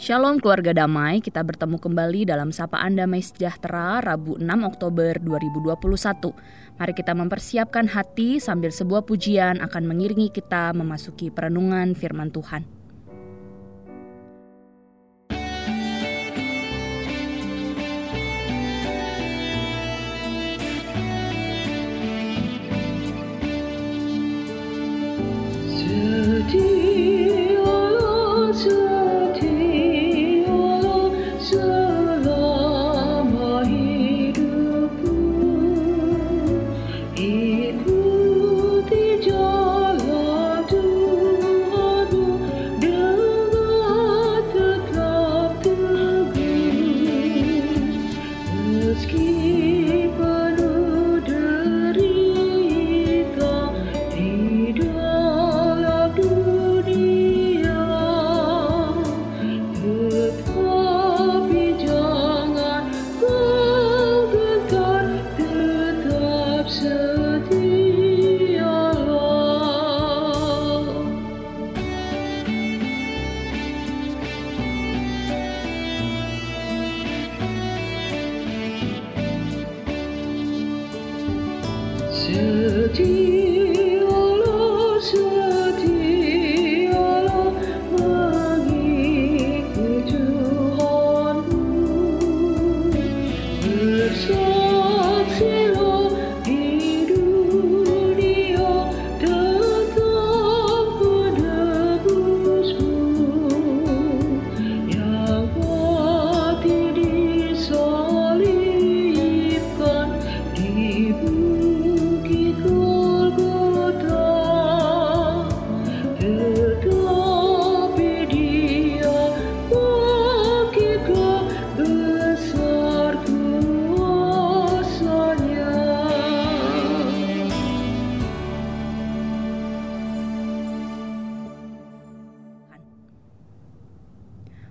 Shalom keluarga damai, kita bertemu kembali dalam Sapaan Damai Sejahtera Rabu 6 Oktober 2021. Mari kita mempersiapkan hati sambil sebuah pujian akan mengiringi kita memasuki perenungan firman Tuhan.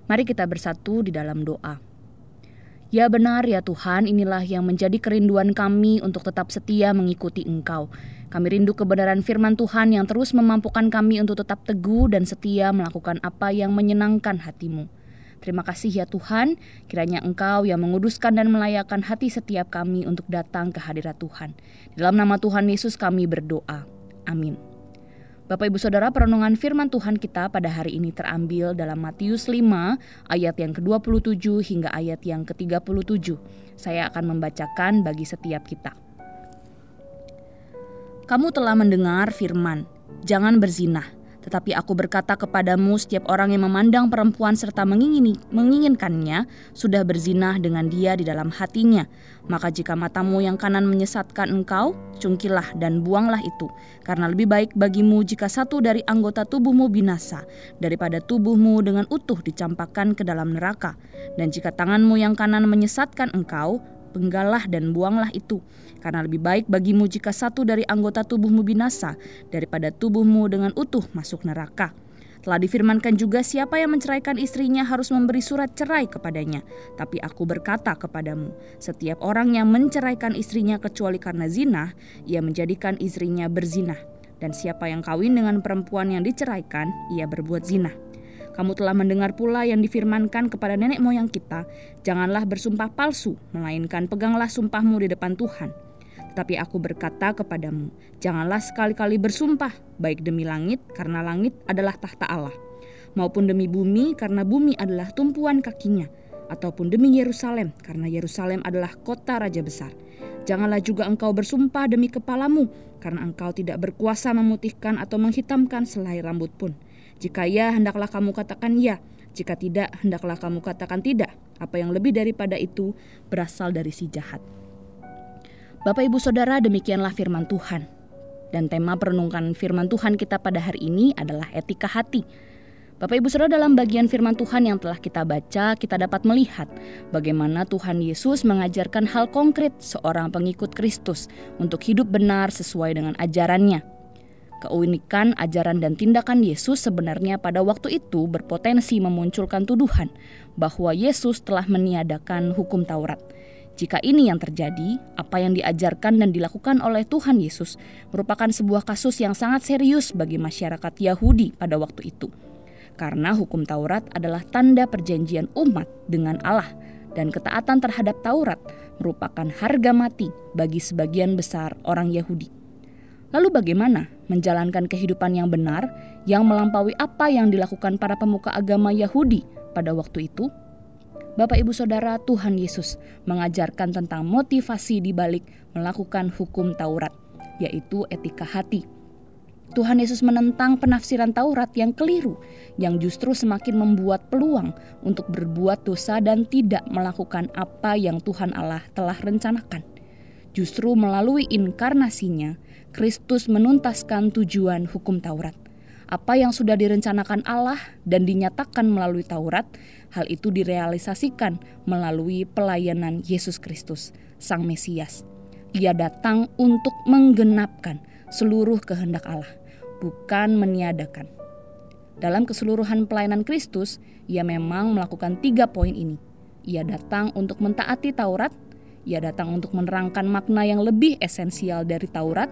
Mari kita bersatu di dalam doa. Ya benar ya Tuhan, inilah yang menjadi kerinduan kami untuk tetap setia mengikuti Engkau. Kami rindu kebenaran firman Tuhan yang terus memampukan kami untuk tetap teguh dan setia melakukan apa yang menyenangkan hatimu. Terima kasih ya Tuhan, kiranya Engkau yang menguduskan dan melayakkan hati setiap kami untuk datang ke hadirat Tuhan. Dalam nama Tuhan Yesus kami berdoa. Amin. Bapak Ibu Saudara, perenungan firman Tuhan kita pada hari ini terambil dalam Matius 5 ayat yang ke-27 hingga ayat yang ke-37. Saya akan membacakan bagi setiap kita. Kamu telah mendengar firman, jangan berzinah. Tetapi aku berkata kepadamu, setiap orang yang memandang perempuan serta mengingini, menginginkannya sudah berzinah dengan dia di dalam hatinya. Maka jika matamu yang kanan menyesatkan engkau, cungkilah dan buanglah itu. Karena lebih baik bagimu jika satu dari anggota tubuhmu binasa, daripada tubuhmu dengan utuh dicampakkan ke dalam neraka. Dan jika tanganmu yang kanan menyesatkan engkau, penggalah dan buanglah itu. Karena lebih baik bagimu jika satu dari anggota tubuhmu binasa daripada tubuhmu dengan utuh masuk neraka. Telah difirmankan juga siapa yang menceraikan istrinya harus memberi surat cerai kepadanya. Tapi aku berkata kepadamu, setiap orang yang menceraikan istrinya kecuali karena zina, ia menjadikan istrinya berzinah. Dan siapa yang kawin dengan perempuan yang diceraikan, ia berbuat zina. Kamu telah mendengar pula yang difirmankan kepada nenek moyang kita, janganlah bersumpah palsu, melainkan peganglah sumpahmu di depan Tuhan. Tetapi aku berkata kepadamu, janganlah sekali-kali bersumpah, baik demi langit, karena langit adalah tahta Allah, maupun demi bumi, karena bumi adalah tumpuan kakinya, ataupun demi Yerusalem, karena Yerusalem adalah kota raja besar. Janganlah juga engkau bersumpah demi kepalamu, karena engkau tidak berkuasa memutihkan atau menghitamkan selai rambut pun. Jika ya, hendaklah kamu katakan ya. Jika tidak, hendaklah kamu katakan tidak. Apa yang lebih daripada itu berasal dari si jahat. Bapak Ibu Saudara, demikianlah firman Tuhan. Dan tema perenungan firman Tuhan kita pada hari ini adalah etika hati. Bapak Ibu Saudara dalam bagian firman Tuhan yang telah kita baca, kita dapat melihat bagaimana Tuhan Yesus mengajarkan hal konkret seorang pengikut Kristus untuk hidup benar sesuai dengan ajarannya. Keunikan ajaran dan tindakan Yesus sebenarnya pada waktu itu berpotensi memunculkan tuduhan bahwa Yesus telah meniadakan hukum Taurat. Jika ini yang terjadi, apa yang diajarkan dan dilakukan oleh Tuhan Yesus merupakan sebuah kasus yang sangat serius bagi masyarakat Yahudi pada waktu itu. Karena hukum Taurat adalah tanda perjanjian umat dengan Allah dan ketaatan terhadap Taurat merupakan harga mati bagi sebagian besar orang Yahudi. Lalu bagaimana menjalankan kehidupan yang benar yang melampaui apa yang dilakukan para pemuka agama Yahudi pada waktu itu? Bapak Ibu Saudara, Tuhan Yesus mengajarkan tentang motivasi di balik melakukan hukum Taurat, yaitu etika hati Tuhan Yesus menentang penafsiran Taurat yang keliru, yang justru semakin membuat peluang untuk berbuat dosa dan tidak melakukan apa yang Tuhan Allah telah rencanakan. Justru melalui inkarnasinya, Kristus menuntaskan tujuan hukum Taurat. Apa yang sudah direncanakan Allah dan dinyatakan melalui Taurat, hal itu direalisasikan melalui pelayanan Yesus Kristus, Sang Mesias. Ia datang untuk menggenapkan seluruh kehendak Allah bukan meniadakan. Dalam keseluruhan pelayanan Kristus, ia memang melakukan tiga poin ini. Ia datang untuk mentaati Taurat, ia datang untuk menerangkan makna yang lebih esensial dari Taurat,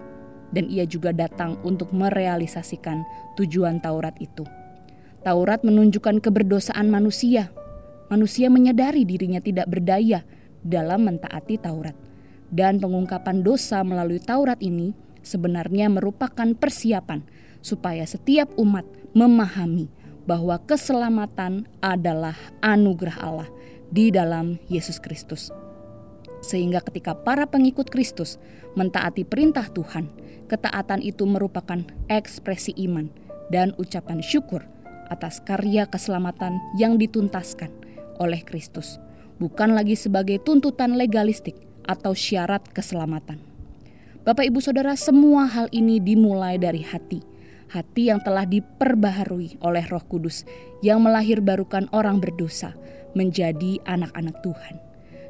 dan ia juga datang untuk merealisasikan tujuan Taurat itu. Taurat menunjukkan keberdosaan manusia. Manusia menyadari dirinya tidak berdaya dalam mentaati Taurat. Dan pengungkapan dosa melalui Taurat ini sebenarnya merupakan persiapan supaya setiap umat memahami bahwa keselamatan adalah anugerah Allah di dalam Yesus Kristus. Sehingga ketika para pengikut Kristus mentaati perintah Tuhan, ketaatan itu merupakan ekspresi iman dan ucapan syukur atas karya keselamatan yang dituntaskan oleh Kristus, bukan lagi sebagai tuntutan legalistik atau syarat keselamatan. Bapak, ibu, saudara, semua hal ini dimulai dari hati hati yang telah diperbaharui oleh Roh Kudus yang melahirbarukan orang berdosa menjadi anak-anak Tuhan.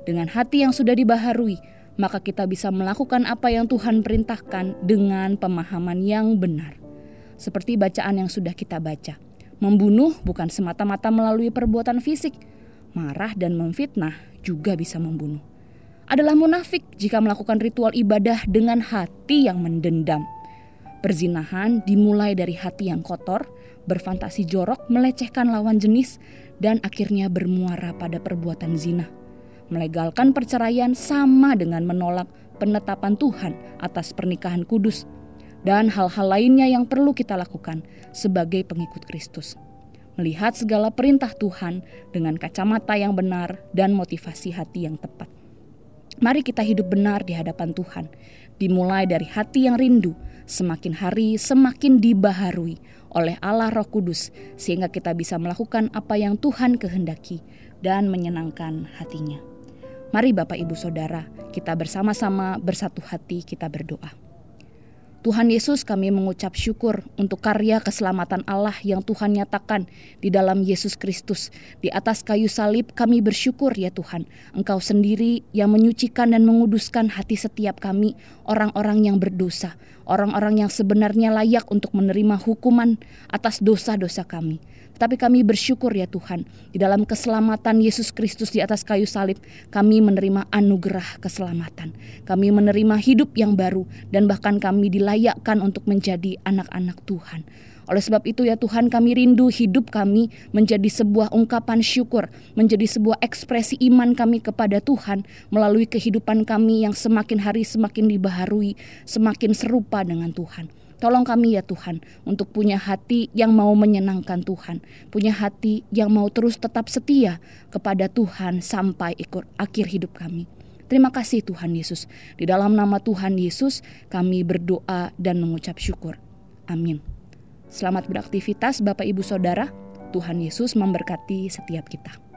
Dengan hati yang sudah dibaharui, maka kita bisa melakukan apa yang Tuhan perintahkan dengan pemahaman yang benar. Seperti bacaan yang sudah kita baca. Membunuh bukan semata-mata melalui perbuatan fisik. Marah dan memfitnah juga bisa membunuh. Adalah munafik jika melakukan ritual ibadah dengan hati yang mendendam Perzinahan dimulai dari hati yang kotor, berfantasi jorok, melecehkan lawan jenis, dan akhirnya bermuara pada perbuatan zina. Melegalkan perceraian sama dengan menolak penetapan Tuhan atas pernikahan kudus, dan hal-hal lainnya yang perlu kita lakukan sebagai pengikut Kristus. Melihat segala perintah Tuhan dengan kacamata yang benar dan motivasi hati yang tepat. Mari kita hidup benar di hadapan Tuhan, dimulai dari hati yang rindu, semakin hari semakin dibaharui oleh Allah Roh Kudus sehingga kita bisa melakukan apa yang Tuhan kehendaki dan menyenangkan hatinya. Mari Bapak Ibu Saudara, kita bersama-sama bersatu hati kita berdoa. Tuhan Yesus kami mengucap syukur untuk karya keselamatan Allah yang Tuhan nyatakan di dalam Yesus Kristus. Di atas kayu salib kami bersyukur ya Tuhan, Engkau sendiri yang menyucikan dan menguduskan hati setiap kami, orang-orang yang berdosa, orang-orang yang sebenarnya layak untuk menerima hukuman atas dosa-dosa kami. Tapi kami bersyukur ya Tuhan, di dalam keselamatan Yesus Kristus di atas kayu salib, kami menerima anugerah keselamatan. Kami menerima hidup yang baru dan bahkan kami dilayakkan untuk menjadi anak-anak Tuhan. Oleh sebab itu ya Tuhan kami rindu hidup kami menjadi sebuah ungkapan syukur, menjadi sebuah ekspresi iman kami kepada Tuhan melalui kehidupan kami yang semakin hari semakin dibaharui, semakin serupa dengan Tuhan. Tolong kami ya Tuhan untuk punya hati yang mau menyenangkan Tuhan, punya hati yang mau terus tetap setia kepada Tuhan sampai ikut akhir hidup kami. Terima kasih Tuhan Yesus. Di dalam nama Tuhan Yesus kami berdoa dan mengucap syukur. Amin. Selamat beraktivitas Bapak Ibu Saudara. Tuhan Yesus memberkati setiap kita.